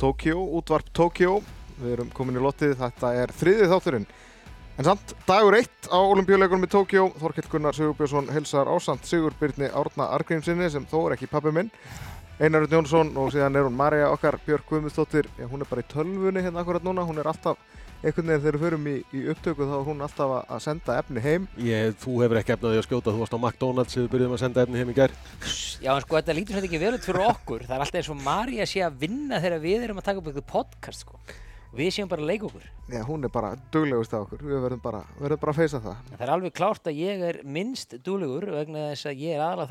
Tókjó, útvarp Tókjó. Við erum komin í lottið, þetta er þriðið þátturinn. En samt, dagur eitt á olimpíuleikunum í Tókjó, Þorkill Gunnar Sigurbjörnsson hilsar ásand Sigur Byrni Árna Argrímsinni sem þó er ekki pappi minn. Einar Jónsson og síðan er hún Marja okkar Björk Guðmundsdóttir, hún er bara í tölvunni hérna akkurat núna, hún er alltaf einhvern veginn þegar við förum í, í upptöku þá er hún alltaf að, senda efni heim. Ég, þú hefur ekki efnaði að skjóta, þú varst á McDonalds sem við byrjuðum að senda efni heim í gær. Já, en sko, þetta lítur svolítið ekki vel út fyrir okkur. Það er alltaf eins og Marja sé að vinna þegar við erum að taka upp eitthvað podcast, sko. Við séum bara að leika okkur. Já, hún er bara duglegust af okkur, við verðum bara, verðum bara að feysa það. En það er alveg klárt að ég er minnst duglegur vegna þess að ég er aðalega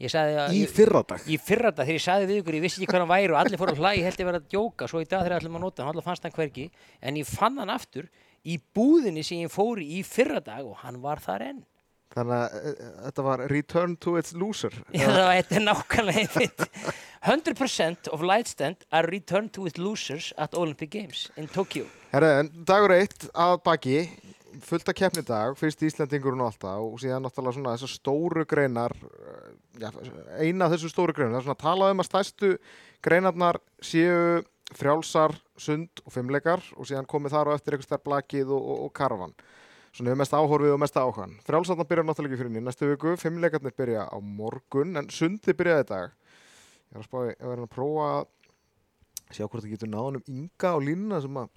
að... Í fyrradag? Í fyrradag þegar ég sagði við ykkur, ég vissi ekki hvað hann væri og allir fór að hlæ, ég held ég verið að djóka, svo í dag þegar allir maður nota hann, allir fannst hann hvergi, en ég fann hann aftur í búðinni sem ég fór í fyrradag og hann var þar enn. Þannig að uh, þetta var Return to its loser. Já, það var þetta nákvæmlega einmitt. 100% of lightstand are returned to its losers at Olympic Games in Tokyo. Herra, en dagur eitt að baki, fullt að keppni dag, fyrst Íslandingurinn og alltaf og síðan náttúrulega svona þessar stóru greinar, uh, já, eina af þessu stóru greinar, það er svona að tala um að stærstu greinarnar séu frjálsar, sund og fimmleikar og síðan komið þar á eftir eitthvað stær blakið og, og, og karvan. Svona við mest áhorfið og mest áhugan. Frjálsarnar byrja náttúrulega ekki fyrir ný næstu viku, fimmleikarnir byrja á morgun, en sundi byrjaði dag. Ég var að spá, ég var að prófa að sjá hvort það getur náðan um ynga á línuna sem að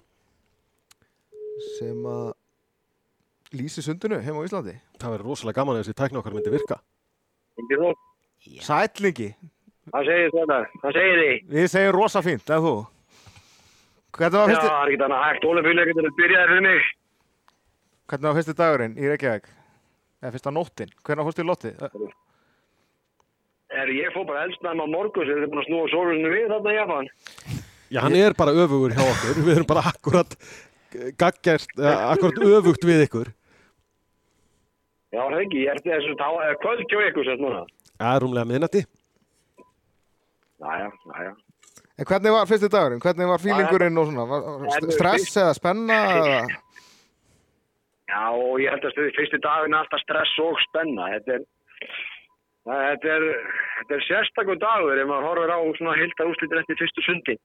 sem að lýsi sundinu heim á Íslandi. Það verður rosalega gaman að þessi tækna okkar myndi virka. Sætlingi, Hvað segir þetta? Hvað segir þið? við segjum rosa fínt, eða þú? Hvernig var Já, fyrsti, það er ekki annað hægt. Ólefíuleikundir byrjaði fyrir mig. hvernig var fyrsti dagurinn í Reykjavík? Eða fyrsta nóttin? Hvernig fórstu í lottið? Er, ég fór bara eldsnæm á morgun sem þið er búin að snúa sóluninu við þarna í Japan. Já, hann er bara öfugur hjá okkur. Við erum bara akkurat gaggjert, eh, akkurat öfugt við ykkur. Já, það er ekki. Ég er þessu tá, er kvöld hjá ykkur sérst núna. Það er rúmlega miðnætti. Næja, næja. En hvernig var fyrsti dagurinn? Hvernig var fílingurinn og svona? Var, var st- stress eða spenna? Eða? Já, ég held að stuði fyrsti daginn er alltaf stress og spenna. Þetta er, þetta er, þetta er sérstakur dagur ef maður horfir á svona hildar úslitir eftir fyrstu sundi.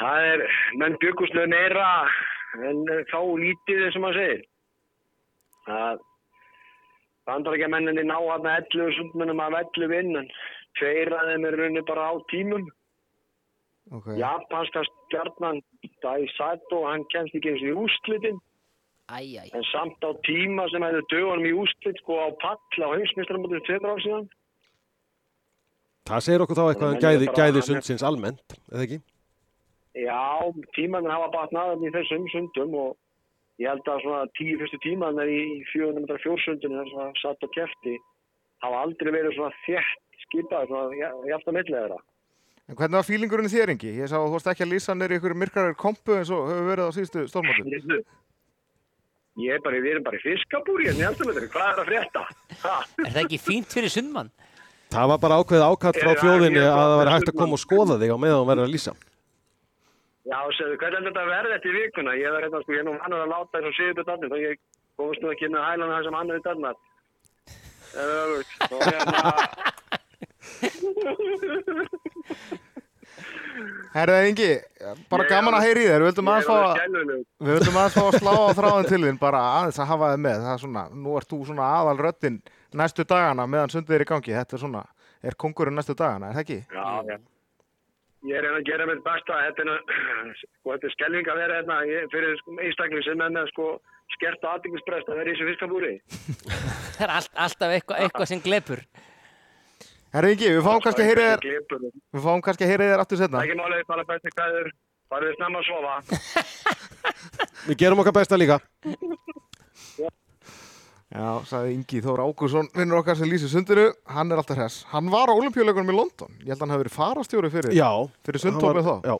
Það er, menn bygguslega meira en þá lítið eins og maður segir. Það bandar ekki að ná hann 11 sundmunum af 11 innan. Tveir að þeim er rauninni bara á tímum. Okay. Japanska stjarnan Dai Sato, hann kemst ekki eins og í úslitin. Æj, æj. En samt á tíma sem hefði dögunum í úslit sko á pall á heimsmyndstarmótið tveitra ár síðan. Það segir okkur þá eitthvað um gæði, gæði sundsins almennt, eða ekki? Já, tímanir hafa batnað í þessum sundum og ég held að svona tíu fyrstu tímanir í 404 sundinu þar sem að satt og kefti hafa aldrei verið svona þétt skipað svona jæft að millið þeirra. En hvernig var fílingurinn þér, Ingi? Ég sá að þú varst ekki að lýsa neyri ykkur myrkarar kompu eins og hefur verið á síðustu stórmótum. Veistu, Ég er bara, við erum bara í fiskabúri en ég held að hvað er að frétta? Ha? Er það ekki fínt fyrir sundmann? Það var bara ákveðið ákall frá ég- að það væri hægt að koma og skoða þig á meðan þú verður að lýsa. Já, segðu, hvernig er þetta að verða eftir vikuna? Ég er hérna, sko, ég er nú annað að láta þess að séu þetta þannig, þá ég komast nú ekki inn að hælana það sem er þannig. Það er öfugt. Og hérna, Herðið, Ingi, bara gaman að heyri í þér. Við vildum aðeins er fá að, að slá á þráðin til þín, bara aðeins að hafa þið með. Það er svona, nú ert þú svona aðal röddinn næstu dagana meðan sundið er í gangi. Þetta er svona, er kongurinn næstu dagana, er það ekki? Já, já. Ég er hérna að gera mitt besta. Þetta er, sko, þetta er skelving að vera hérna ég, fyrir sko, einstakling sem er með sko, skert og aðdyggisprest að vera í þessu fiskabúri. Það er allt, alltaf eitthvað, eitthvað sem glepur. Herðið, Ingi, við fáum kannski að heyri þér, við fáum kannski að heyri þér aftur setna. Það er ekki málið, bara besti kvæður. Farið snemma að sofa. Við gerum okkar besta líka. Já, sagði Ingi Þór Ágúrsson, vinnur okkar sem lýsir sundinu, hann er alltaf hress. Hann var á olimpíuleikunum í London. Ég held að hann hafi verið farastjóri fyrir. Já. Fyrir hann sundtópið var- þá? Já.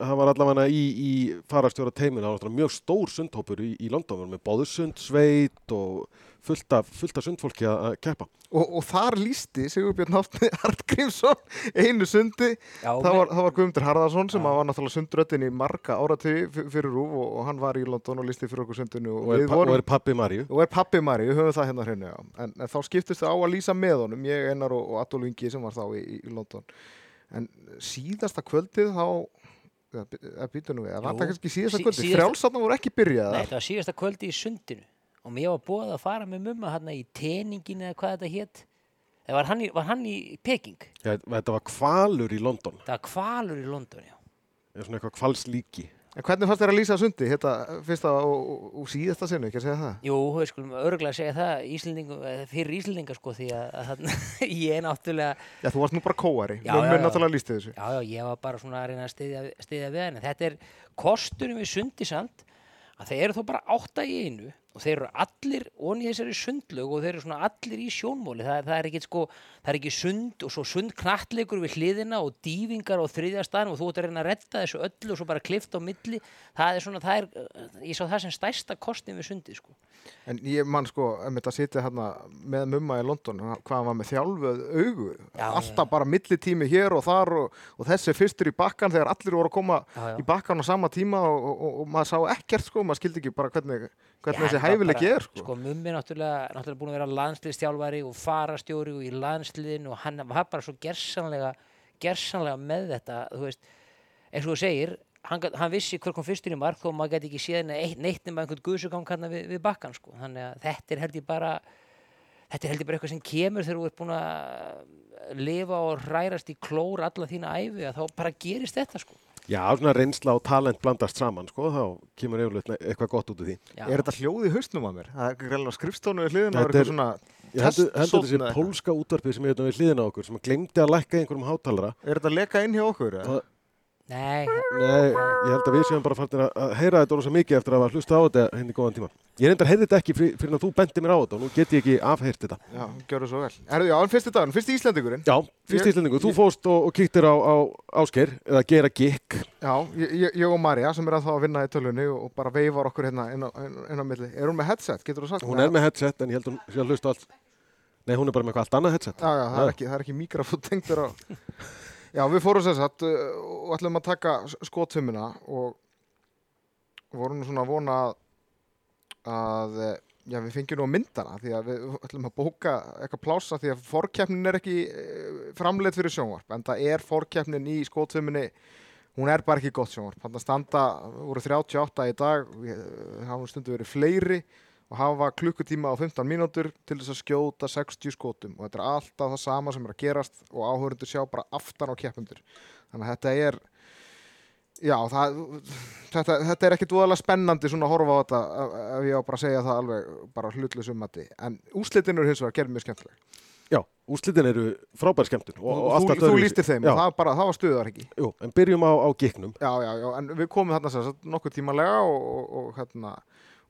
Það var allavega í, í farastjóra teiminu, það var mjög stór sundhópur í, í London, við vorum með Bóðursund, Sveit og fullt af, fullt af sundfólki að, að keppa. og, og þar lísti Sigurbjörn Náttni Artgrímsson einu sundi Já, það var, það var Guðmundur Harðarsson sem Já. var náttúrulega sundröttin í marga áratví fyrir Rúf og, og hann var í London og listi fyrir okkur sundinu og, Og er, vorum og er pappi Maríu. og er pappi við höfum það hérna hreinu já. en, en þá skiptist það á að lýsa með honum ég, Einar og, og Adolf Ingi sem var þá í, í London en síðasta kvöldið þá eða býtu nú við, það var það kannski síðasta sí- kvöldið, síðasta- frjálsarnar voru ekki Nei, byrjaðar þetta var síðasta kvöldi í sundinu og mér var búið að fara með mumma hann í teningin eða hvað þetta hétt eða var hann í, var hann í Peking Ja, þetta var kvalur í London. það var kvalur í London já. Er svona eitthvað kvalslíki. en hvernig fannst þér að lýsa sundi, þetta fyrsta og, og, og síðasta sinni, ekki að segja það Jú, við skulum örgulega segja það Íslendingum, eh, fyrir Íslendinga sko því að, að þarna, ég er náttúrulega já, þú varst nú bara kóari, Já, mömmu já, já. náttúrulega lýsti þessu Já, já, ég var bara svona að reyna að styðja, styðja við henni. Þetta er kostunum við sundi samt að þeir eru þó bara átta í einu og þeir eru allir onni þessari sundlög og þeir eru svona allir í sjónmóli. Það, það er ekki sko, það er ekki sund og svo sund knattleikur við hliðina og dýfingar á þriðja staðnum og þú ert að reyna að redda þessu öllu og svo bara klift á milli. Það er svona, það er, ég sá það sem stærsta kostin við sundi sko. En ég man sko, ef þetta sitja hérna með mumma í London, hvað var með þjálfuð augu, Já, alltaf bara millitími hér og þar og, og þessi fyrstur í bakkan þegar allir voru að koma Já, já. í bakkan á sama tíma og, og, og, maður sá ekkert sko, maður skildi ekki bara hvernig, hvernig Já, þessi þetta var hæfileiki bara- er sko. Sko, mummi náttúrulega, náttúrulega búin að vera landsliðstjálfari og farastjóri og í landsliðinu og hann var bara svo gersanlega, gersanlega með þetta, þú veist, eins og þú segir, hann, hann vissi hver kom fyrstur í mark og maður gæti ekki séð neitt, nema einhvern guðsugang við, við bakkan, sko. Þannig að þetta er held ég bara, þetta er held ég bara eitthvað sem kemur þegar þú ert búin að lifa og hrærast í klór alla þína æfi að þá bara gerist þetta, sko. Já, svona reynsla og talent blandast saman, sko, þá kemur yfirleitt eitthvað gott út úr því. Já. Er þetta hljóð í hausnum að mér? Það er greinlega skrifstónu við hliðina og er Þetta er- eitthvað svona Ég testsónn þessi eitthvað. pólska útvarpið sem er hérna við hliðina á okkur, sem glemdi að lækka í einhverjum hátalara. Er þetta að leka inn hjá okkur? eða? Það- Nei, Nei, ég held að við séum bara farnir að- að heyra þetta rosa mikið eftir að hafa hlusta á þetta henni góðan tíma. Ég reyndar heyrði þetta ekki fyrir, að þú bendi mér á þetta og nú get ég ekki afheyrt þetta. Já, gjör það svo vel. Erðu, já, en fyrsti dagur, fyrsti Íslandingurinn. Já, fyrst Ég- íslendingu, þú ég- fóst og, og kíktir á, á Ásgeir, eða gera gikk. Já, ég, ég- og Marja sem er að þá að vinna í tölunni og, bara veifar okkur hérna inn á, inn, á milli. Er hún með headset, getur þú sagt? Hún er með headset en ég held hún að allt. Nei, hún er bara með eitthvað allt annað headset. Já, já, það er ekki, það er ekki mikrofón tengdur á. Já, við fórum sér satt uh, og ætlum að taka skotfimina og vorum svona að vona að, eh, já, við fengjum nú myndana því að við ætlum að bóka eitthvað plássa því að fórkeppnin er ekki uh, framleitt fyrir sjónvarp en það er fórkeppnin í skotfiminni hún er bara ekki gott sjónvarp. Þannig að standa, voru 38 í dag við hafum stundu verið fleiri og hafa klukkutíma á 15 mínútur til þess að skjóta 60 skotum. Og þetta er alltaf það sama sem er að gerast og áhörundur sjá bara aftan á keppundur þannig að þetta er já, það, þetta, þetta er ekkit voðalega spennandi svona að horfa á þetta ef- ég á bara að segja það alveg bara hlutlega mati. En úslitin eru hins vegar gerð mjög skemmtileg. Já, úslitin eru frábær skemmtun. Og, og þú, þú lístir þeim það, bara, það var stuðar ekki? Jú, en byrjum á, á giknum. já, já, já, en við komum þarna sagt nokkuð tímalega og, og, og, hérna,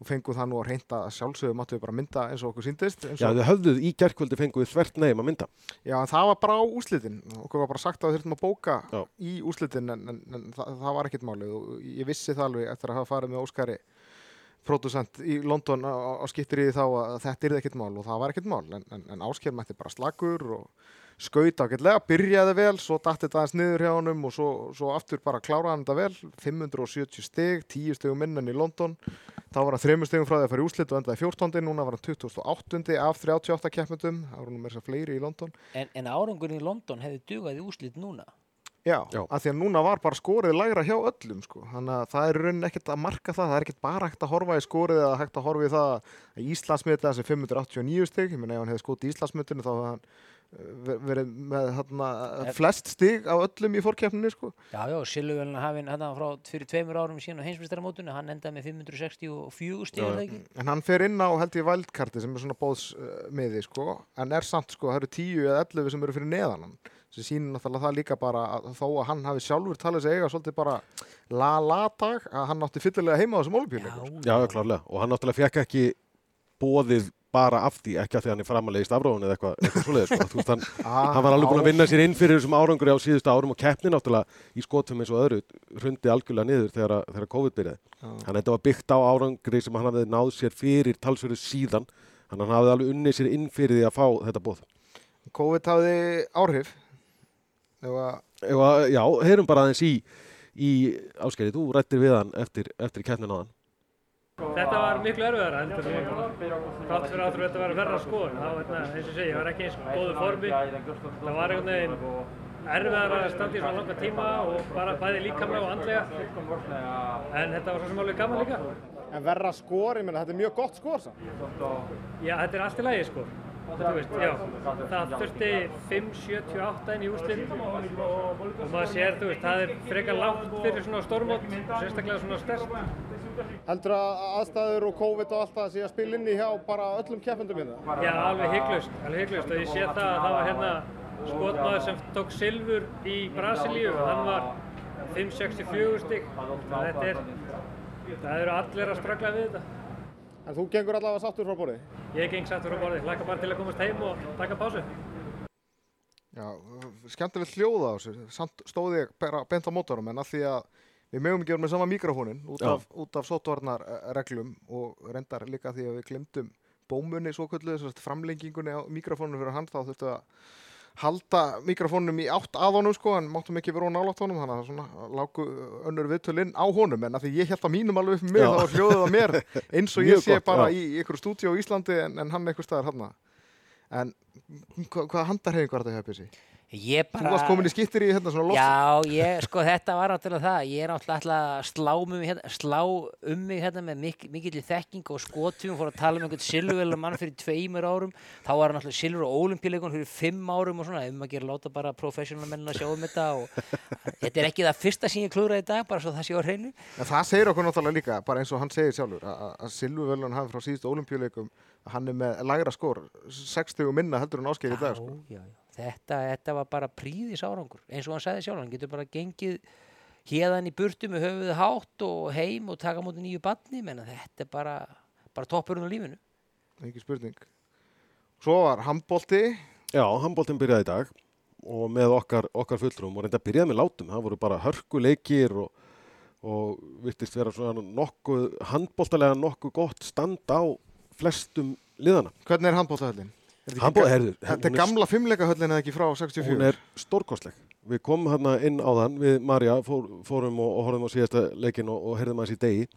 og fengum það nú að reynda að sjálfsögum máttu við bara mynda eins og okkur síndist Já, þið höfðuð í gerkvöldi fenguð þvert neim að mynda. Já, það var bara á úslitin. Okkur var bara sagt að við þurfum að bóka Já. í úslitin en, en, en það, það var ekkert málið og ég vissi það alveg eftir að hafa farið með Óskari pródusent í London á, á skiptir þá að þetta er ekkert mál og það var ekkert mál en, en, en Ásker mætti bara slagur og skaut ágætlega, byrjaði vel svo datti þetta aðeins niður hjá honum og svo, svo aftur bara kláraði hann þetta vel 570 stig, 10 stigum minn en í London þá var hann 3 stigum frá því að fara í úslit og endaði 14. núna var hann 28. af 38 keppmyndum, nú meira þess að fleiri í London en, en árangurinn í London hefði dugað í úslit núna. Já, Já. af því að núna var bara skorið lægra hjá öllum sko. þannig að það er í rauninni ekkert að marka það það er ekkert bara hægt að horfa í skorið eða hægt að horfa í það að Íslandsmyndið þessi 589 stig, ég meina ef hann hefði skotið Íslandsmyndinu þá hefði hann eh, ver- verið með þarna, En- flest stig á öllum í fórkeppninni sko. Já, já, Silvuvélina hafinn hann frá fyrir tveimur árum síðan á heimsmyndstarmótinu, hann endaði með 564 stíð, Já, eða ekki? en hann fer inn á held ég vældkarti sem er svona bóðsmiði sko. en er samt sko, það eru 10 eða 11 sem eru fyrir neðan hann sem sýnir náttúrulega það líka bara að þó að hann hafi sjálfur talið sig eiga svolítið bara la-la-dag að hann átti fyllilega heima á þessum olimpíuleikum Já, já, klárlega. Og hann náttúrulega fekk ekki bóðið bara af því, ekki af því að hann er framalega í stafróðun eða eitthvað, eitthvað svoleiðis. Sko. Þú veist, hann, Ah, hann var alveg búin að vinna sér inn fyrir þessum árangri á síðustu árum og keppni náttúrulega í skotum eins og öðru hrundi algjörlega niður þegar, að- þegar COVID byrjaði. Þannig að þetta var byggt á árangri sem hann hafði náð sér fyrir talsverðu síðan að hann hafði alveg unnið sér inn fyrir því að fá þetta bóð. COVID hafði áhrif að að, já, heyrum bara aðeins í, í áskeri, þú rættir við hann eftir, eftir keppnin á hann. Þetta var miklu erfiðara heldur en frátt fyrir áttur þetta var verra skoðun. Það var, hérna, eins og segja, ég var ekki eins góðu formi. Það var einhvern veginn erfiðara að standa í svona langa tíma og bara bæði líkamlega og andlega. En þetta var svo sem alveg gaman líka. En verra skor, ég meina, þetta er mjög gott skor samt. Já, þetta er allt í lagi sko. Veist, já, það þurfti 5.78 inn í úrslit og maður sér, þú veist, það er frekar lágt fyrir svona stórmót, sérstaklega svona stærst. Heldur að aðstæður og COVID og allt það sé að spila inn í hjá bara öllum keppendum hérna? Já, alveg hygglust, alveg hygglust og ég sé það að það var hérna skotmaður sem tók silfur í Brasilíu og hann var 5.64 stygg. Þetta er, það eru allir að ströggla við þetta. En þú gengur allavega sáttur frá borði? Ég geng sattur á borði, hlaka bara til að komast heim og taka pásu. Já, skemmtilegt hljóða á þessu. Samt stóði ég bara bent á mótorum en að því að við mögum ekki vera með sama mikrofónin út af, út af sótvarnarreglum og reyndar líka því að við glemdum bómunni svo kvöldu þess að framlengingunni á mikrofónum fyrir hann þá þurftu að halda mikrofónum í átt að honum sko en máttum ekki vera á nálátt honum þannig að svona lágu önnur viðtölinn á honum en að því ég held að mínum alveg upp með mig þá hljóðið á mér eins og ég sé gott, bara já. í, einhverju stúdíu á Íslandi en, en hann einhver staðar hann en hva, hvaða handarhefing var þetta hjá Bjössi? Ég Þú bara... varst komin í skittir í hérna svona loft Já, ég, sko, þetta var náttúrulega það. Ég er náttúrulega að slá, um mig hérna, slá um mig hérna með mik mikill þekking og skotfjum, fór að tala um einhvern silvölu mann fyrir tveimur árum, þá var hann náttúrulega silfur og ólimpíuleikun fyrir fimm árum og svona, um að gera láta bara professional menn að sjá um þetta og þetta er ekki það fyrsta sem ég klúðraði í dag, bara svo það sé á hreinu. En það segir okkur náttúrulega líka, bara eins og hann segir sjálfur, að- Silvuvölun hafi frá síðustu olimpíuleikum, hann er með lægra skor, 60 minna heldur en áskeið í dag, sko. já, já. Þetta, þetta var bara príðis árangur, eins og hann sagði sjálf, hann getur bara gengið hérðan í burtu með höfuð hátt og heim og taka mútið nýju badni, menn þetta er bara, bara toppurinn á lífinu. Ekki spurning. Svo var handbólti, Já, handbóltinn byrjaði í dag og með okkar, okkar fulltrúum og reynda byrjaði með látum. Það voru bara hörkuleikir og, og virtist vera svona nokkuð, handbóltalega nokkuð gott stand á flestum liðana. hvernig er handbóltahöllin? Þetta er gamla fimmleikahöllin eða ekki frá 64? Hún er stórkostleg. Við komum hérna inn á þann, við Marja fór, fórum og, og horfum á síðasta leikin og, og heyrðum aðeins í degi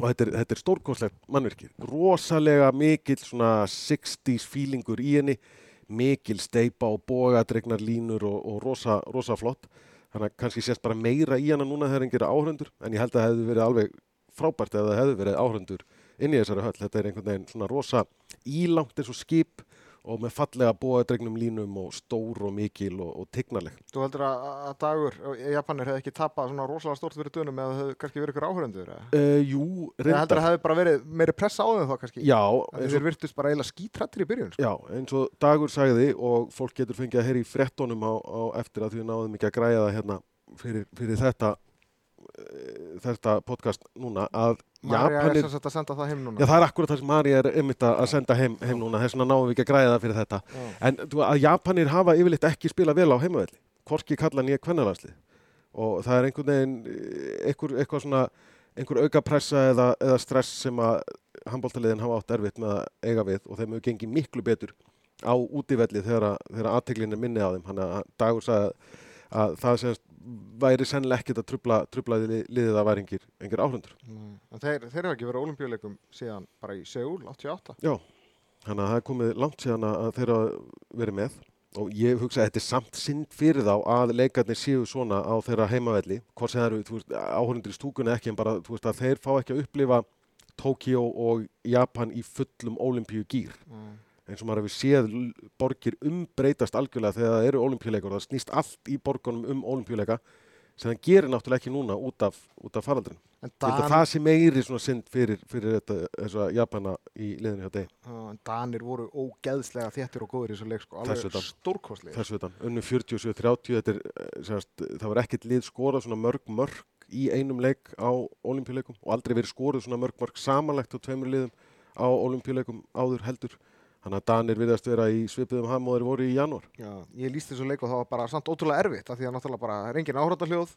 og þetta er, þetta er stórkostlegt mannverki. Rosalega mikill svona 60s feelingur í henni, mikil steipa og bogadregnar línur og, og rosa, rosa flott. Þannig að kannski sést bara meira í hana núna þegar engir áhörundur en ég held að það hefði verið alveg frábært ef það hefði verið áhörundur inn í þessari höll. Þetta er einhvern veginn svona rosa ílangt eins og skip og með fallega bóðadregnum línum og stór og mikil og, og tignarleg. Þú heldur að, að dagur, Japanir hefði ekki tapað svona rosalega stort fyrir dönum eða það hefði kannski verið ykkur áhörundur? Eða Uh, jú, heldur að reyndar. það hefði bara verið meiri pressa á þeim þá kannski? Já, Að eins Þeir og, virtust bara eiginlega skítrættir í byrjun, sko. já, eins og Dagur sagði og fólk getur fengið að heyra í frettunum á, á eftir að því náðum ekki að græja það hérna fyrir, fyrir þetta uh, þetta podcast núna að Marja er sem sagt að senda það heim núna. Já, það er akkurat það sem Marja er einmitt að senda heim, heim núna, þess vegna náum við ekki að græða fyrir þetta. Já. En þú, að Japanir hafa yfirleitt ekki spilað vel á heimavelli, hvorki kalla nýja kvennarlandslið. Og það er einhvern veginn, eh, einhver, eitthvað svona, einhver auka pressa eða, eða stress sem að handbóltaliðin hafa átt erfitt með að eiga við og þeim hefur gengið miklu betur á útivelli þegar, að- þegar aðteglin er minni á þeim. Þannig að Dagur sagði að það semst væri sennilega ekkert að trubla, trubla li- liðið að væri áhrundur. Nei. En þeir, þeir hafa ekki verið á olimpíuleikum síðan bara í Seúl, 88. Já, þannig að það er komið langt síðan að þeir verið með og ég hugsa að þetta er samt synd fyrir þá að leikarnir séu svona á þeirra heimavelli hvort sem það eru, áhörundur í stúkunni ekki en bara, veist, að þeir fá ekki að upplifa Tókíó og Japan í fullum olimpíu gýr Mm. Eins og maður hefur séð borgir umbreytast algjörlega þegar það eru olimpíuleikar það snýst allt í borgunum um olimpíuleika sem það gerir náttúrulega ekki núna út af, út af faraldrin. Dan, það sé meiri svona synd fyrir, fyrir þetta, Japana í liðinu hjá deg. En Danir voru ógeðslega þéttir og góður í þessu leik, sko. Alveg utan. stórkostlega. þessu utan, unnu 47-30 þetta er, eh, sem sagt, það var ekkert lið skorað svona mörg mörg í einum leik á olimpíuleikum og aldrei verið skoruð svona mörg mörg samanlegt á tveimur liðum á olimpíuleikum áður heldur þannig að Danir virðast vera í svipiðum ham og þeir voru í janúar Já, ég líst þessu leik og það var bara samt ótrúlega erfitt af því að náttúrulega bara er engin áhráttarhljóð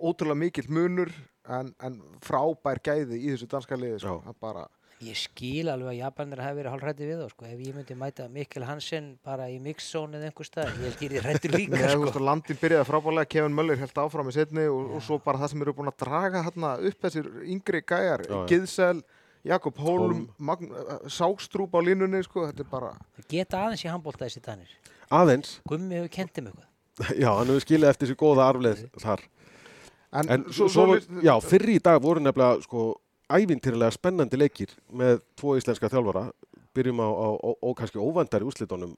ótrúlega mikill munur en, en frábær gæði í þessu danska liði sko. Bara, Ég skil alveg að Japanir hafi verið hálfrætti við þá, sko. Ef ég myndi mæta Mikkel Hansen bara í mixzone eða einhver stað, ég held ég er hrættur líka, Nei, sko. landin byrjaði frábálega, Kevin Möller held áfram í setni og, og svo bara það sem eru búin að draga Jakob Holm, Hólm. Magn, uh, Sákstrúp á línunni, sko, þetta er bara, Það geta aðeins í handbólta þessi danir. Aðeins, Gummi hefur kent um eitthvað. já, hann hefur skilið eftir þessi góða arfleð þar. en, En svo, svo, já, fyrr í dag voru nefnilega sko ævintýrlega spennandi leikir með tvo íslenska þjálfara. Byrjum á, á, á, kannski óvandari úslitunum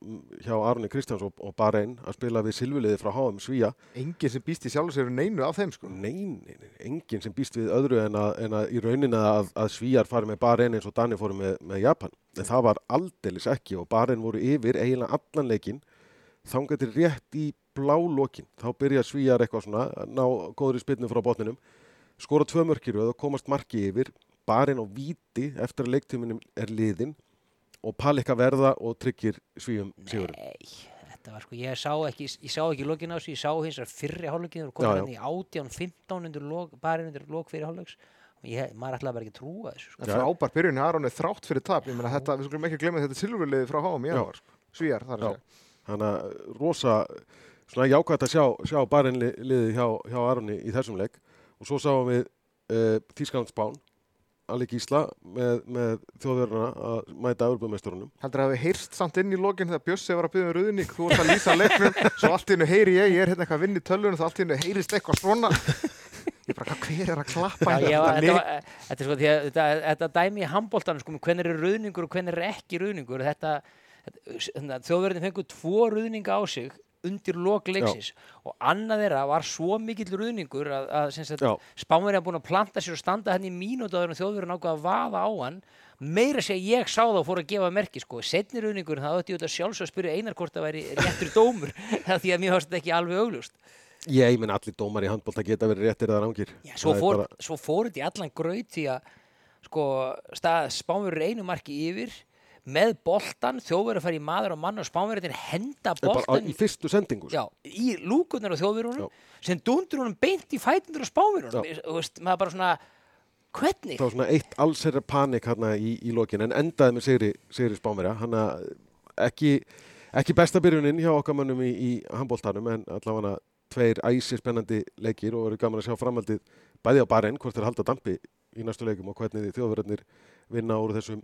hjá Arni Kristjáns og, og Bahrein að spila við Silvuliði frá HM Svíja. enginn sem býst í sjálfur sér neinu af þeim, sko. Nei, nei, nei, enginn sem býst við öðru en að, en að í rauninni að, að Svíjar fari með Bahrein eins og Dani fóru með, með Japan. En það var aldeilis ekki og Bahrein voru yfir eiginlega allan leikin þangað til rétt í blá lokin. Þá byrja Svíjar eitthvað svona að ná góðri spilnu frá botninum, skora tvö mörkir og komast marki yfir, Bahrein á víti eftir að leiktíminum er liðin og Palika verða og tryggir Svíjum sigurinn. Nei, þetta var sko, ég sá ekki, ég sá ekki lokin á þessu, ég sá hins vegar fyrri hálfleikin, þú komið hann í 18, 15 undir lok, bara undir lok fyrir hálfleiks og ég, maður ætlaði bara ekki að trúa þessu, sko. Frábær byrjun í Aron er þrátt fyrir tap, ég meina þetta, við skulum ekki glemja þetta silfurliði frá í Já. janúar, sko. Svíjar, að. Þannig að rosa svona jákvæmt að sjá, sjá barinn liðið hjá, hjá Aroni í þessum leik og svo sáum við uh, Þísklandsbán Alli Gísla með, með þjóðverðina að mæta Európa-meisturunum. Heldur að það hafi heyrst samt inn í lokin þegar Bjössi var að byggja um ruðning, þú ert að lýsa leiknum, svo allt í hennu heyri ég, ég er hérna eitthvað að vinna í tölvunum, þá allt í hennu heyrist eitthvað svona. Ég bara, hvað, hver er að klappa þetta er sko, þetta, dæmi í handbóltanum, sko, hvernig er ruðningur og hvernig er ekki ruðningur, þetta, þetta þjóðverðin fengur tvo ruðninga á sig undir lok leiksins og annað þeirra var svo mikill ruðningur að, að sem sagt, Já. spámverið að búin að planta sér og standa hann í mínútu áður en þjóðverðin ákvað að vaða á hann meira sé ég sá og fór að gefa merki sko. setni ruðningur, það ætti ég sjálfs að spyrja einar hvort það væri réttur dómur því að mér fannst þetta ekki alveg augljóst Ég menn allir dómar í handbólta geta verið réttir eða rángir. Já, svo, fór, bara- þetta í allan graut því að sko, spánverður einu marki yfir með boltan, þjóðverður fara í maður og mann og spánverður henda boltan í fyrstu sendingu. sko. já, í lúkunar á þjóðverðunum sem dundur honum beint í fætundur á spánverðunum maður bara svona hvernig? Það var svona eitt allsherra panik hérna í, í lokin en endaði með Sigri, Sigri Spámerja. Hann að ekki, ekki besta byrjunin hjá okkar mönnum í, í handbóltanum en allavega tveir æsi spennandi leikir og verður gaman að sjá framhaldið bæði á barinn, hvort þeir halda dampi í næstu leikum og hvernig þjóðverðarnir vinna úr þessum,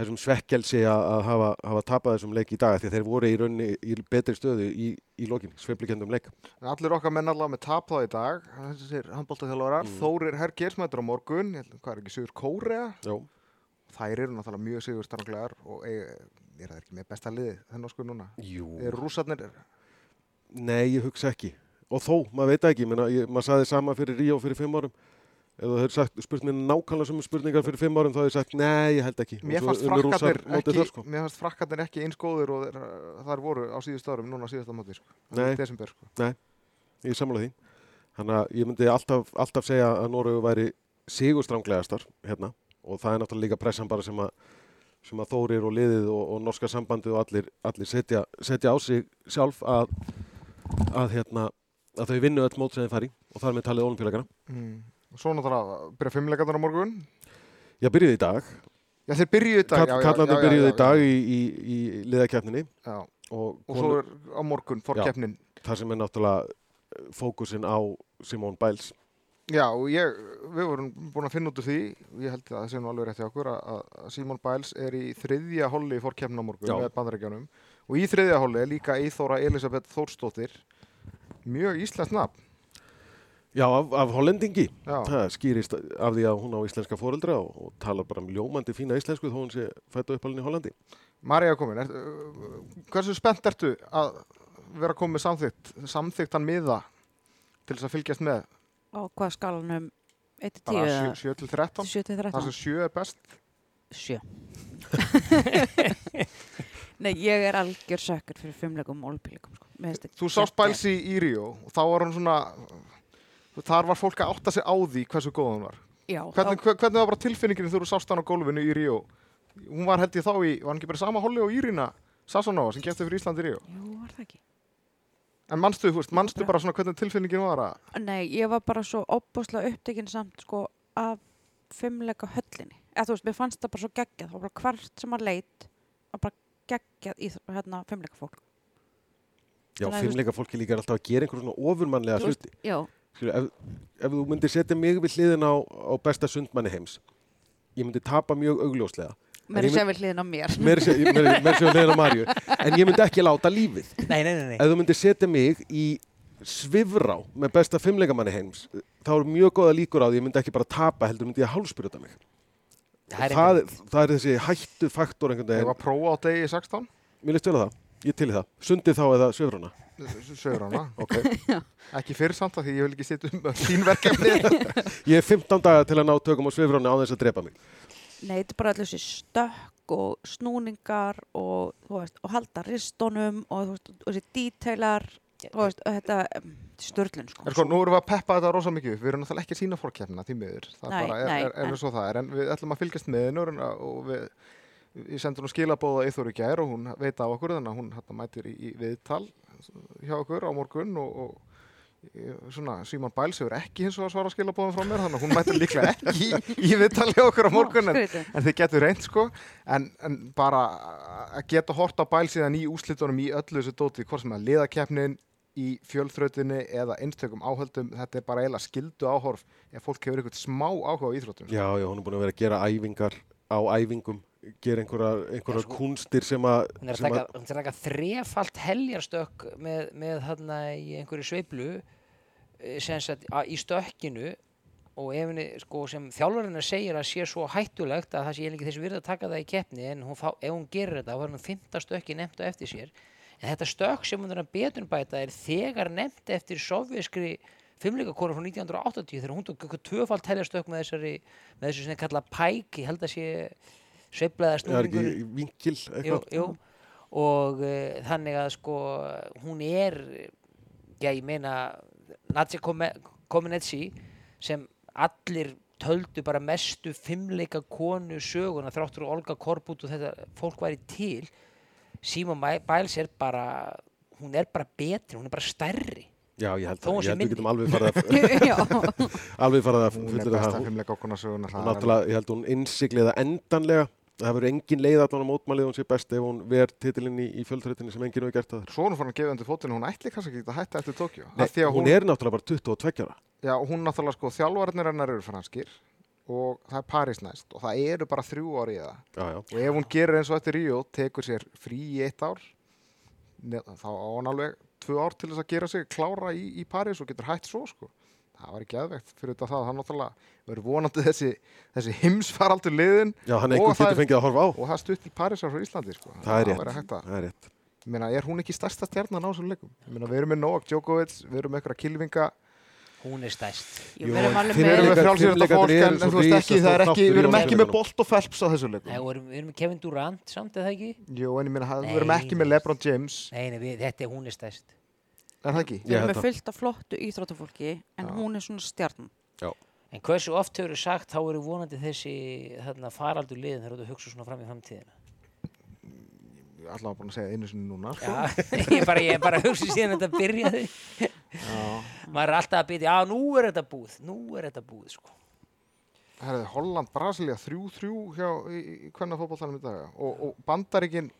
þessum svekkelsi að, að hafa, hafa tapað þessum leik í dag því að þeir voru í raunni í betri stöðu í, í lokin, sveiflikendum leik. Allir okkar menn allavega með tap þá í dag, þessir handbóltaþjálfarar, Mm. Þórir Hergers mætur á morgun, ég held, hvað er ekki, Sigur Kórea, Já, þær eru náttúrulega mjög sigur starflegar og er það ekki með besta liði þennan sko núna? jú. Er rússarnir, Nei, ég hugsa ekki. Og þó, maður veit ekki, menna, ég, maður saði sama fyrir Ríó fyrir fimm árum. Ef þú hefur sagt, spurt mér nákvæmlega sem spurningar fyrir fimm árum, þá hefur ég sagt, nei, ég held ekki. Og mér fannst frakkarnir ekki, sko. ekki eins góður og þeir, uh, þar voru á síðust árum, núna á síðasta móti, sko. Nei. Desember, sko. Ég er sammála því. Þannig að ég myndi alltaf, alltaf segja að Noregu væri sigurstránglegastar hérna og það er náttúrulega líka pressan bara sem að, sem að Þórir og liðið og, og norska sambandið og allir, allir setja, setja á sig sjálf að, að, hérna, að þau vinnu öll mót sem þeir fari og þar með talið olimpíuleikana. Mm. Svo náttúrulega byrja fimmleikarnar á morgun. Já, byrjuði í dag. Já, þeir byrjuðu í dag. Kall, kallandi já, í dag í, í, í liðakefninni Já, og, og svo er á morgun fórkeppnin. það sem er náttúrulega eh, fókusin á Simone Biles. Já, og ég, við vorum búin að finna út úr því, og ég held að það sé nú alveg rétt hjá okkur, að að Simon Biles er í þriðja holli í fórkeppnin á morgun Já. með bandarækjanum. Og í þriðja holli er líka Eithóra Elisabeth Þórsdóttir, mjög íslenskt nafn. Já, af, af hollendingi. Já, Það skýrist af því að hún á íslenska foreldra og, og talar bara um ljómandi fína íslensku þó hún sé fættu uppalinn í Hollandi. Marja komin, er, uh, hversu spennt ertu að vera komið með samþygt, samþygtan miða til þess að fylgjast með? á hvað skalanum 1 til 10 Bara eða 7 til 13? 7 til Það 13 sem 7 er best? 7 Nei, ég er algjör sökkur fyrir fimmleikum og olbíleikum sko. Þú sást. Biles í, í Ríó og þá var hún svona, þar var fólk að átta sig á því hversu góð hún var. Já, Hvernig, hver- hvernig var bara tilfinningin þegar þú sást hann á gólfinu í Ríó? Hún var held ég þá í, var hann ekki bara sama holli og Írina Sassanova sem gætti fyrir Íslandi í Ríó? þá, jú, var það ekki En manstu, þú veist, manstu bara- bara svona hvernig tilfinningin var að, Nei, ég var bara svo opbúslega upptekinn samt sko af fimmleika höllinni eða þú veist, mér fannst það bara svo geggjað, það var bara hvert sem að leit og bara geggjað í hérna fimmleika fólk. Já, fimmleika fólki líka er alltaf að gera einhver svona ofurmannlega hluti. Já, ef, ef þú myndir setja mig við hliðin á, á besta sundmanni heims, ég myndi tapa mjög augljóslega. mér ég er sér við hliðin á mér. Mér sé við hliðin á Marju. En ég myndi ekki láta lífið. Nei, nei, nei, nei. Ef þú myndir setja mig í svifrá með besta fimmleikamanni heims, þá er mjög góða líkur á því ég myndi ekki bara tapa, heldur myndi ég hálspyrta mig. Það er Það, það er þessi hættu faktor einhvern Ég veginn. var að prófa á degi 16 Mér líst vel á það. Ég til það. Sundið þá eða svifrana. Sögur hana Ok. ekki fyrir samt að því ég vil ekki setja um þín verkefni Ég er 15 daga til að ná tökum á svifrana á þess að drepa mig. Nei, þetta er bara allir þessi stökk og snúningar og, veist, og halda ristunum og, veist, og þessi veist, og þetta störlun sko. En sko, nú erum við að peppa þetta rosa mikið. Við erum náttúrulega ekki að sína fórkeppna því miður. Það Nei, bara er, nei, er, er, en- svo það er. En við ætlum að fylgjast með hennu og við, við sendum hún skilabóða í Þóri gær og hún veit af okkur þannig að hún hérna mætir í, í viðtal hjá okkur á morgun og, og svona Símon Bæls hefur ekki hins og að svara skilabóðum frá mér þannig að hún mætir líklega ekki í, í viðtal hjá okkur á morgun en, en þið getur reynd sko. En, en bara að geta hort á Bæl síðan í úslitunum í öllu þessu dóti hvort sem að liðakeppnin í fjölþrautinni eða einstökum áhöldum þetta er bara eiginlega skildu áhorf ef fólk hefur eitthvað smá áhuga á íþróttum Já, já, hún er búin að vera að gera æfingar á æfingum, gera einhverjar, einhverjar Já, sko, kunstir sem að... Hún er að taka, þrefalt heljarstökk með, með þarna í einhverju sveiflu eh, í stökkinu. Og ef henni, sko, sem þjálfarinn segir að sé svo hættulegt að það sé ekki þessi virð að taka það í keppni en hún fá, ef hún gerir þetta þá er hún fymta stökki nefnt á eftir sér. En þetta stökk sem hún er að betunbæta er þegar nefnt eftir sovjeskri fimmleika konu frá 1980 þegar hún tók eitthvað tvöfalt heljarstökk með þessari með þessu sem þeir kalla pæk ég held að sé sveiflaða Það snúningur ekki vinkil jú, jú. og uh, þannig að sko hún er já ég meina Nadja Komenetsi sem allir töldu bara mestu fimmleika konu söguna þráttur og Olga Korbut og þetta fólk væri til Simon Biles er bara hún er bara betri, hún er bara stærri Já, ég held að, við getum alveg farið að, Já, alveg farið að hún er fullera besta það. fimmleika okkurna söguna ég held hún innsigliða endanlega. Það verður engin leið allan á mótmælið hún sé best ef hún ver titilinn í, í fjöldrættinni sem enginn hefur gert það. svo hún fann að gefa undir fótinn hún ætli kannski ekki að hætta eftir Tókjó að hún, er náttúrulega bara 22 ára. Já, hún náttúrulega sko, þjálfarnir hennar eru franskir og það er París næst og það eru bara þrjú ári í það. Já, já. Og ef hún gerir eins og eftir Ríó, tekur sér frí í eitt ár, þá á hún alveg tvö ár til þess að gera sig klára í, í París og getur hætt svo, sko. Það var ekki aðvegt fyrir þetta það, það náttúrulega verður vonandi þessi, þessi heimsfaraldur liðin Já, hann Og það er- fengið að horfa á. og það stutt til Parísar frá Íslandi, sko. Það er rétt. Það er rétt. Ég meina, er hún ekki stærsta stjarnan á þessum leikum? Ég meina, við erum með Novak Djokovic, við erum með eitthvað kilvinga, hún er stærst Jú, Jú, við erum alveg Við erum með Fimmleikarnir fólk en, ekki, það er ekki, við erum ekki með. Bolt og Phelps á þessu leikum. Nei, við erum, við erum með Kevin Durant samt eða ekki Jú, en ég meina, við erum ekki með. LeBron James, nei, þetta er hún er stærst er það ekki? Við erum með fullt af flottu íþróttafólki en Já. hún er svona stjarnan. En hversu oft hefur sagt þá eru vonandi þessi þarna, faraldur liðin þegar þú hugsa svona fram í framtíðina? Ég er alltaf búin að segja einu sinni núna, sko. Já, ég bara, ég bara hugsa síðan þetta byrjaði. Já. Maður er alltaf að byrja, já, nú er þetta búið, nú er þetta búið, sko. Herði, Holland, Brasilia, 3-3 hjá í, í hvernig fótballtanum í dag og, og Bandaríkin,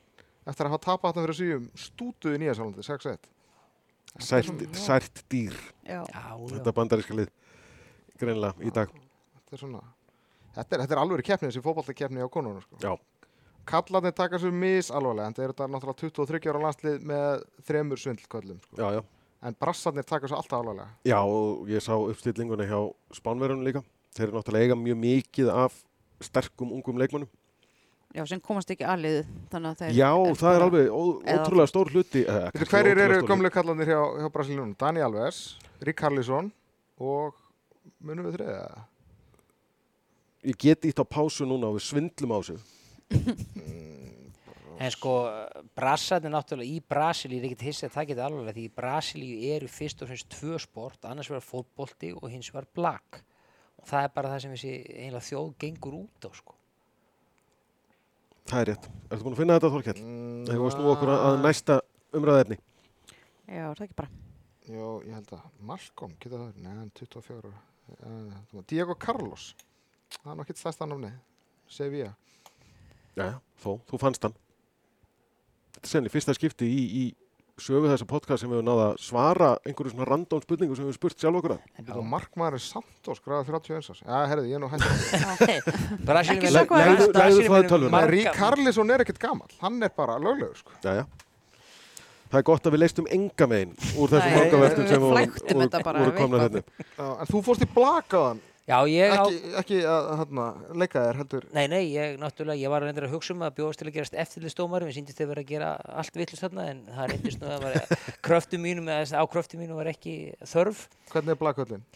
eftir að hafa tapað þetta fyrir síðum, stútuði nýja sálandi, 6-1. Sært, sært dýr. Já. Þetta bandaríska lið. Greinlega í dag. Þetta er svona, þetta er, þetta er alveg keppni, þessi fótballtakefni á konunum, sko. Já. Kallarnir taka sér mis alvarlega, en þetta er náttúrulega 23 ára landslið með þremur svindlköllum, sko. Já, já. En brassarnir taka sér alltaf alvarlega. Já, og ég sá uppstillinguna hjá Spánverjunum líka. Þeir eru náttúrulega eiga mjög mikið af sterkum ungum leikmönnum. Já, sem komast ekki aðlið þannig að þeir Já, eru það er alveg ó, ótrúlega stór hluti. Eh, hverjir eru gömlu kallarnir hjá, hjá Brasilíunum? Dani Alves, Rík Harlísson og munum við þriða? Ég get ítt á pásu núna og við svindlum á þessu. En sko, brassarnir náttúrulega í Brasilíu er ekkert hissið að það geti alveg því Brasilíu eru fyrst og fremst tvö sport, annars vegar fótbolti og hins vegar blak. Og það er bara það sem þessi þjóð gengur út á, sko. Það er rétt. Ertu búin að finna þetta, Þorkell? Mm, Þegar við snúa okkur að næsta umræðefni. Já, það er ekki bara. Jó, ég held að Malcolm, geta það, neðan 24 ára. Uh, Diego Carlos, það er nú ekkert stærsta námni. Sevilla Já, þó, þú fannst hann. Þetta er senni fyrsta skipti í, í sögu þessa podcast sem við höfum náða að svara einhverju svona random spurningu sem við höfum spurt sjálf okkur að. markmaður er samt og skráða 31 árs já, herrðu, ég er nú hægt Ekki legðu Brasilíumenn það marga- Rík Karlisson er ekkert gamall, hann er bara löglegur sko. Já, já. Það er gott að við leistum enga megin úr þessum Nei, vangaveltum sem við voru, flæktum voru, þetta bara, voru við komna eitthvað. hérna. Já, en þú fórst í blakaðan Já, ég á, ekki, ekki að hérna, leika þér heldur. Nei, nei, ég náttúrulega, ég var reyndir að hugsa um að bjóðast til að gerast eftirlistómar, við síndist að vera að gera allt vittlust þarna, en það reyndist nú að var, kröftum mínum, eða á kröftum mínum var ekki þörf. hvernig er blakvöldin?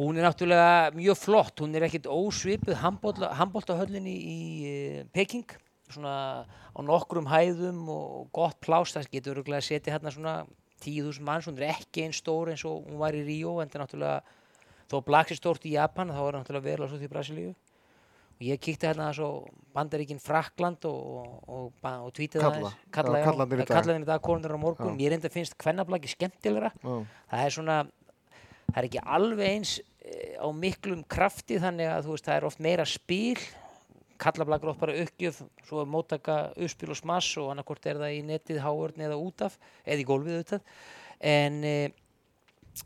Hún er náttúrulega mjög flott, hún er ekkit ósvipuð handbóltahöllin í, í eh, Peking, svona á nokkrum hæðum og gott pláss, það getur öruglega að setja hérna svona 10.000 manns, hún er ekki einn stór eins og hún var í Ríó, en það er náttúrulega, þó Blacks er stórt í Japan, þá er náttúrulega vel á svo því Brasilíu. Og ég kíkti hérna svo Bandaríkin Frakland og, og, og, og Kalla. aðeins. Já, Kalla, já, kallarnir í dag. Dag, konunir á morgun. Ég reynda finnst kvennablaki skemmtilegra Já. það er svona það er ekki alveg eins eh, á miklum krafti þannig að þú veist það er oft meira spil kallablakur oft bara uppgjöf svo er móttaka uppspil og smass og annarkort er það í netið, háörn eða út af eða í gólfið auðvitað en eh,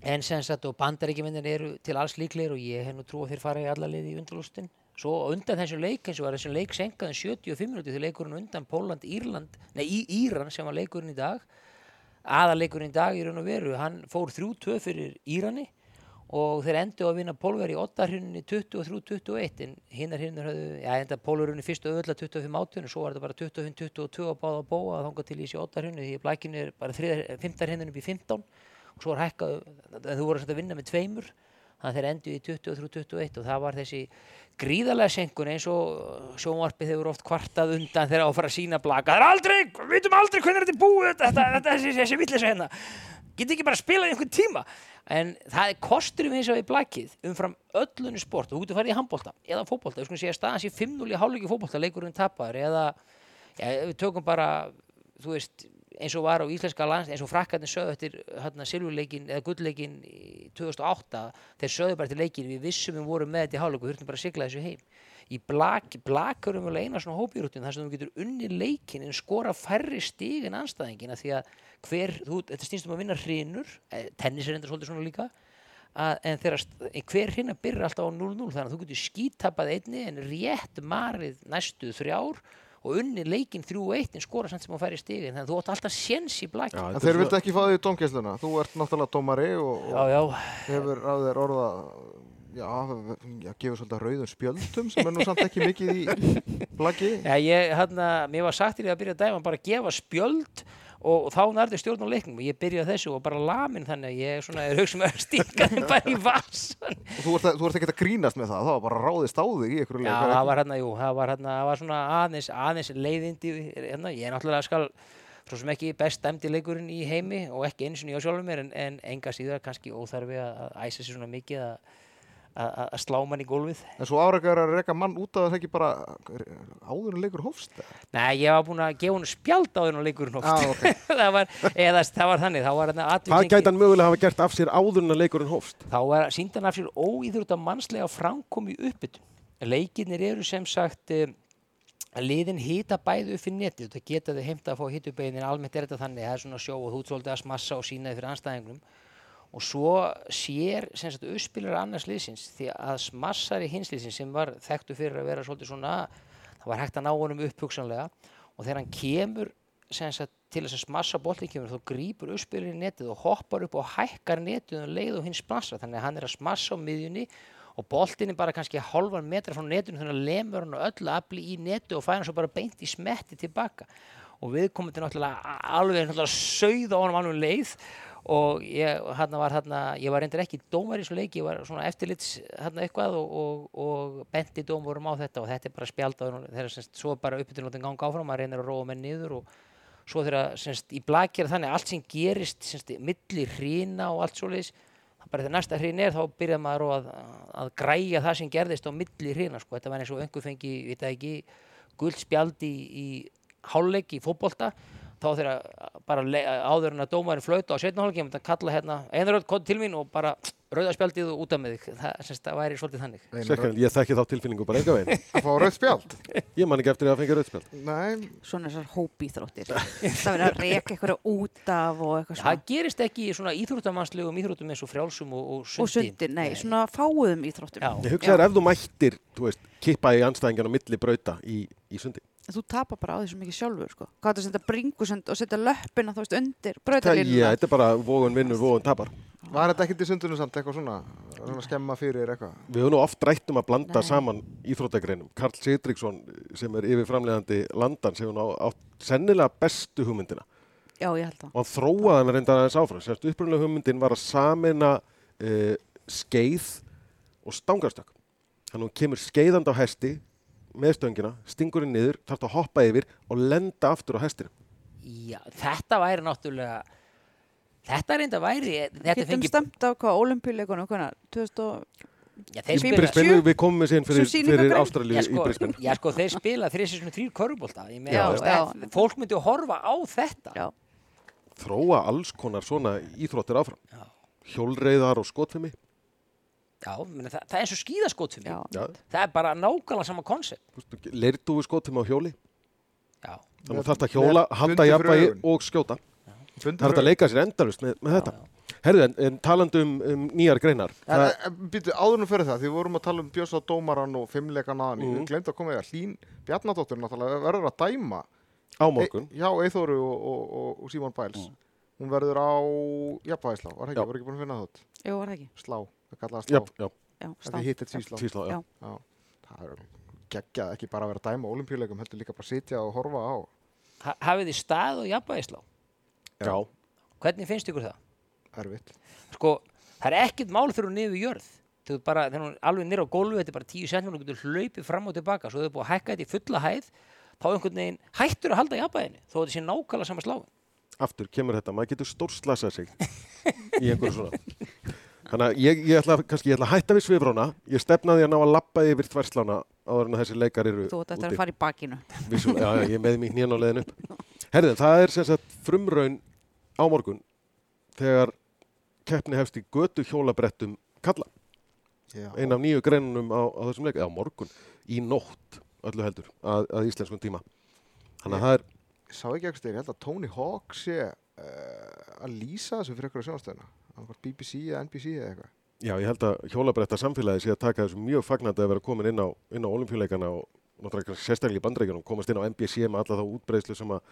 en sem sagt og bandaríkjumennir eru til alls líklegir og ég hef nú trú að þeir fara í alla liði í undirlústin svo undan þessum leik eins og var þessum leik senkaðan 75 minúti þegar leikurinn undan Póland, Írland, nei í Íran sem var leikurinn í dag. Aðaleikurinn í dag í raun og veru hann fór 3-2 fyrir Írani og þeir endur að vinna Pólver í 8 hrinni 23-21 en hinnar hrinnur höfðu, já enda Pólverunni fyrst og öll að 25 átun og svo var þetta bara 25-22 að báða að bóa að þanga til í þessi 8 hrinni því að blækinu er bara 5 hrinnur upp í 15 og svo var hækkað, en þú voru að vinna með tveimur. Þannig að þeir endur í 23-21 og það var þessi gríðarlega senkun eins og sjónvarpið hefur oft kvartað undan þegar á að fara að sína blaka. Það er aldrei, við vitum aldrei hvernig þetta er búið þetta, þetta þessi, þessi villisa hérna. Geti ekki bara að spila í einhvern tíma? En það er kostur við eins og við blakið umfram öllunni sport. Þú getur farið í handbólta eða við skulum segja að staðan sé 5-0 í hálfleiki fótbolta, leikurinn tapar eða ja, við tökum bara þú veist, eins og var á íslenska lands eins og frakkarnir sögðu eftir hérna, silfurleikin eða gullleikin í 2008 þeir sögðu bara til leikin við vissum við vorum með þetta í hálfleiku, við þurftum bara að sigla þessu heim. Í blak, blakar um eina svona hópirútin þar sem þú getur unni leikin en skora færri stig en anstæðingina því að hver, þú, þetta snýst um að vinna hrinur, eh, tennis er enda svolítið svona líka að, en en hver hrinna byrjar alltaf á 0-0 þannig að þú getur skítapað einni en rétt marið næstu þrjár og unni leikin 3-1 en skora samt sem að færi stigin þannig að þú átt alltaf séns í Já, En þeir vildu ekki fá því í dómgæsluna. Þú ert náttúrulega dómari og, já, og já, hefur á þér orða já, já, gefur svolítið rauðum spjöldum sem er nú samt ekki mikið í blaki. Já, ég, hérna, mér var sagt í því að byrja að dæma bara að gefa spjöld og, þá nærði stjórn á leiknum. Og ég byrjaði þessu og bara lamin þannig að ég er svona, með að stinga þeim bara í vassan. og þú ert, ert ekki að grínast með það? Það var bara ráðist á þig í Já, leik það var hérna, jú, það var hérna, það var svona aðeins, aðeins leiðindi, hérna, ég er náttúrulega skal, svo sem ekki best dæmdi leikurinn í heimi og ekki eins og nýja sjálfur mér en, en enga síðar kannski óþarfi að æsa sér svona mikið að, að, að- að slá mann í gólfið. en svo árækjar að reka mann út af það ekki bara áður en leikur hófst? Nei, ég var búinn að gefa hún spjald á þennan leikurinn hófst. Já, ok. það var, eða það var þannig, þá var Hvað gæti hann mögulega hafa gert af sér áður en að leikurinn hófst? þá var síndan af sér óýðrúta mannslega framkom í uppbytun. Leikinnir eru sem sagt um, að liðin hýta bæði upp fyrir netið það geta þau heimta að fá hýtubegin en almennt er þetta þannig, það er svona sjó og þú og og svo sér uppspilar annars liðsins því að smassari hinsliðsins sem var þekktu fyrir að vera svolítið svona það var hægt að ná honum upphugsanlega og þegar hann kemur sagt, til þess að smassa boltin kemur þá grípur uppspilur í netið og hoppar upp og hækkar netið um leið og hinn smassa þannig að hann er að smassa á miðjunni og boltin er bara kannski hálfan metra frá netinu þannig að lemur hann og öllu afli í netu og færa hann svo bara beint í smetti tilbaka. Og við komum til náttúrulega alveg náttúrulega og ég, var, hérna, ég var reyndar ekki dómar í þessu leik, ég var svona eftirlits hérna eitthvað og, og, og benti dómurum á þetta og þetta er bara spjald og þegar semst, svo bara uppbytunum ganga áfram, maður reynir að róa menn niður og svo þegar semst, í blaki er þannig allt sem gerist semst, milli hrína og allt svoleiðis bara þegar næsta hrín er þá byrjar maður að, að græja það sem gerðist á milli hrína sko. þetta var eins og einhver fengi, ég veit það ekki guld spjald í, í hálfleik í fótbolta þá þegar bara áður en að dómarinn flauta á setna hálfleik ég myndi að kalla hérna einaröld kom til mín og bara rauðarspjaldið og út af með þig það, semst, það væri svolítið þannig Sekkan, ég þekki þá tilfinningu bara enga veginn. að fá rauð spjald Ég man ekki eftir að fengja rauðspjald. nei, Svona þessar hópíþróttir. það verður að reka eitthvað út af og eitthvað svona. það gerist ekki í svona íþróttamannslegum íþróttum eins og frjálsum og, og Og sundi sundir, nei, svona fáuðum íþróttum. Já. Ég hugsaður ef þú mættir, þú veist, kippa í anstæðingjan á milli brauta í, í sundi. Þú tapar bara á því svo mikið sjálfur, sko. Hvað er að setja bringusund og setja löppina, þú veist, undir ég, þetta er bara vogun vinnur, vogun tapar. Var þetta ekkert í sundunum samt eitthvað svona svona skemma fyrir eitthvað Við höfum nú oft rætt um að blanda Nei. saman íþróttagreinum. Karl Sigdriksson sem er yfir framleiðandi landans hefur nú átt sennilega bestu hugmyndina Já, ég held það. og hann þróaði hann reynda aðeins áfram. Sérst upprunlega hugmyndin var að samina uh, skeið og stangarstökk. Þannig að hún kemur skeiðand á hesti með stöngina, stingur henni niður, þarf að hoppa yfir og lenda aftur á hestinu. Já, þetta væri náttúrulega þetta reynda væri þetta Getum fengi, stemt á hvað, olimpíuleikunum, hvernig, 2000 og... já, þeir spila við komum síðan fyrir, fyrir Ástralíu já, í sko, Brisbane. já, sko, þeir spila þrýr körubólta meina, Já, þú veist, já. að fólk myndi að horfa á þetta Já, Þróa alls konar svona íþróttir áfram. Já. Hjólreiðar og skotfimi. Já, meni, það, það er eins og skíðaskot fyrir já. mig Já, það er bara nákvæmlega sama koncept leirtúi skotfimi á hjóli. já, Þannig að þarf að hjóla, halda jafnvægi og skjóta. Það er að leika sér endalust með, með þetta. Herðu, en, en talandi um, um nýjar greinar. En, býtu, áðurnum fyrir það, því við vorum að tala um Björns á dómaran og fimmleikan aðan, mm. Mhm. við glemt að koma í að Hlín Bjarnadóttir náttúrulega verður að dæma á morgun. e, Já, Eithóru og, og, og, og Símon Bæls Hún verður á Jafnvægislá, var það Já. ekki, var ekki búin að finna það Jú, var það ekki. Slá, það kallaði slá Já, já, Já, Það stá. hitt eitt síslá tvíslá, já. Já. Já, það er geggjað ekki bara að vera að dæma á olimpíuleikum, heldur líka bara að sitja og horfa á Ha- hafið þið stað og jafnvægislá Já, hvernig finnst ykkur það? erfitt sko, það er ekkert mál fyrir hún niður jörð þú ert bara, þegar hún er alveg nýra á gólfi þetta er bara 10 cm og þú getur hlaupið fram og tilbaka svo þau er búið að hækka þetta í fulla hæð þá einhvern veginn hættur að halda jafnvæginu þó þetta sé nákvæmlega sama sláin aftur kemur þetta, maður getur stórslasað sig í einhverju svona. Þannig að ég, ég ætla, kannski, ég ætla að hætta við svifrána, ég stefnaði að ná að lappa yfir þverslána áður en að þessi leikar eru Þú ætti eftir úti. að fara í bakinu. Vissulega, já, já, ég með mér hnén á leiðin upp. Herðið, það er sem sagt frumraun á morgun þegar keppni hefst í götu hjólabrettum kalla. Já, Ein af nýju greinunum á, á þessum leik, eða á morgun, í nótt öllu heldur, að, að íslenskum tíma. Þannig að það er, Ég sá ekki eitthvað, ég held að Tony Hawk sé uh, að lýsa þessu fyrir eitthvað sjónastöðuna annað BBC eða NBC eða eitthvað já, ég held að hjólabretta samfélagi sé að taka þessu mjög fagnandi að vera komin inn á, á olimpíuleikana og náttúrulega sérstaklega í bandreikunum, komast inn á NBC með alla þá útbreyslu sem að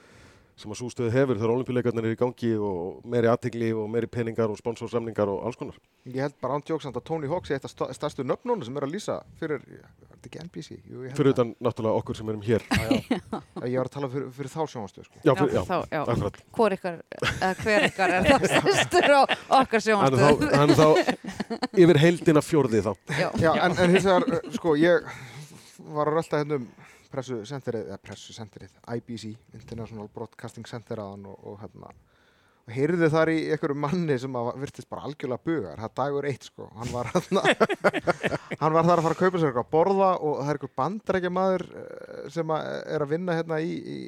sem að sústöðu hefur þegar olimpíuleikarnir er í gangi og meiri aðtegli og meiri peningar og sponsorsamningar og alls konar. Ég held bara án tjóksamt að Tony Hawk sé eitt af stærstu nöfnunum sem er að lýsa fyrir, er þetta ekki NBC? Jú, ég held Fyrir utan náttúrulega okkur sem erum hér. Já, Ég var að tala fyrir, fyrir þá sjónastöð sko. Já, fyrir, já, þá, já. akkurat. Hvor ykkar, eða hver ykkar er það stærstur á okkar Hann er sjónastöð? þá, hann er þá yfir heildina fjórði þá. Já. Já, en, en hins vegar, uh, sko, ég var að rölda hérna um pressusenterið, eða pressusenterið, IBC, International Broadcasting Center aðan og, og hérna, og heyrði þar í einhverju manni sem að virtist bara algjörlega bugar, það er dagur eitt, sko, hann var hérna, hann var þar að fara að kaupa sér eitthvað að borða og það er einhver bandrækja maður sem að er að vinna hérna í, í,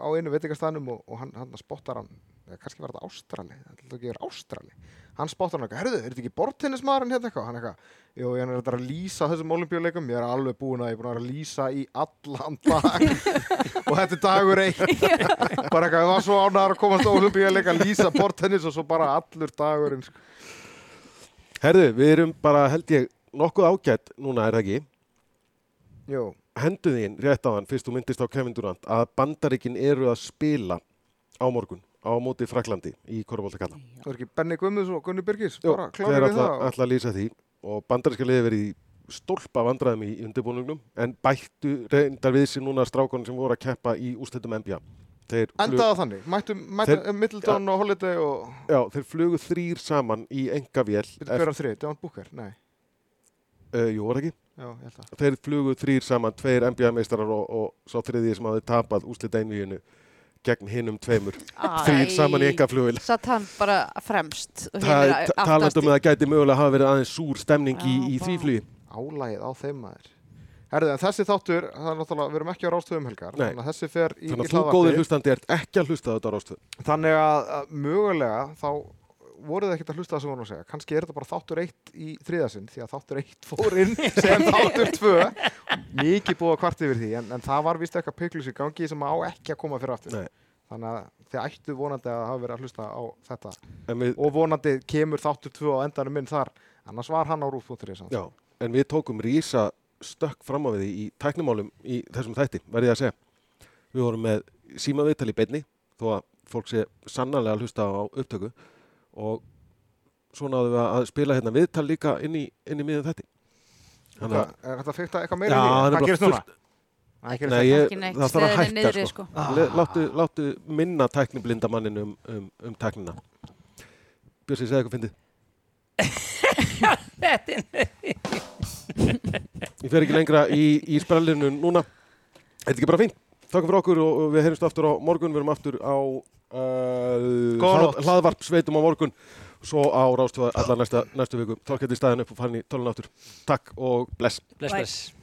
á einu veitingastæðnum og, og hann, hann spottar hann, eða kannski var þetta Ástrali, þetta ekki er Ástrali, hann spottar hann eitthvað, herruðu, er þetta ekki bortennismaðurinn hérna eitthvað, hann eitthvað, jú, ég er að lýsa þessum olimpíuleikum, ég er alveg búin að ég er búin að lýsa í allan dag. Og þetta er dagur eitt. Bara eitthvað, ég var svo ánæður að komast á olimpíuleika að lýsa bortennis og svo bara allur dagurinn sko. Herðu, við erum bara, held ég, nokkuð ágætt núna, er það ekki? Jú, Hendu þín rétt á hann, fyrst þú myndist á Kevin Durant, að bandaríkin eru að spila á morgun á móti Fraklandi í Korfbóltakalla. það er ekki Benny Guðmunds og Gunni Birgis, ætla, það og- ætla að lýsa því og bandaríska liði verið í stólpa vandræðum í undirbúningnum en bættu reyndar við sér núna strákonum sem voru að keppa í úrslitum NBA. Þeir, flug, endaða þannig, mættum, Þeir- Middleton og Holiday og já, þeir flugu þrýr saman í engavél. hver af þrið, Devon Booker, nei Uh, jú, var ekki? já, ég held að Þeir flugu þrýr saman, tveir NBA-meistarar og, og svo þriðið sem hafði tapað úrslita einvíinu gegn hinnum tveimur. Þrýr saman í engaflugil. Satt hann bara fremst talandum í- að það gæti mögulega hafa verið aðeins súr stemning í, Já, í vá. því flugi. álægið á þeim maður Herðu, en þessi þáttur, það er náttúrulega, við erum ekki á rástöðum helgar Nei. þannig að þessi fer í, Þannig í að þú góðir hlustandi ert ekki að hlusta á þetta á rástöð. Þannig að, að mögulega þá voruð þið ekkert að hlusta það sem voru að segja? Kannski er þetta bara þáttur eitt í þriðasinn því að þáttur eitt fór inn sem þáttur tvö. Mikið búið að kvart yfir því en, en það var vist eitthvað peiklus í gangi sem á ekki að koma fyrir aftur. Nei. þannig að þið ættu vonandi að hafa verið að hlusta á þetta. En við, og vonandi kemur þáttur tvö á endanum minn þar. Annars var hann á rúf.is já, en við tókum rísa stökk fram á við í tæknimálum í þessum þætti, verði ég að segja. Og svo náðum við að spila hérna viðtal líka inn í, inn í miðum þætti. Þannig að, er þetta fyrta eitthvað meira í því? það Hvað gerist núna? Nei, ég, það þarf að hætta niðri, sko. sko. Le, láttu, láttu minna tækniblinda mannin um, um, um tæknina. Björsi, segðu eitthvað fyndið. Þetta er Ég fer ekki lengra í, í sprallinu núna. Er þetta ekki bara fínt? Takk fyrir okkur og og við heyrjumst aftur á morgun. Við erum aftur á uh, hlaðvarp sveitum á morgun. Svo á rástöða allar næsta, næstu viku. Tólk hérna í staðin upp og fann í tölun aftur. Takk og bless. bless, bless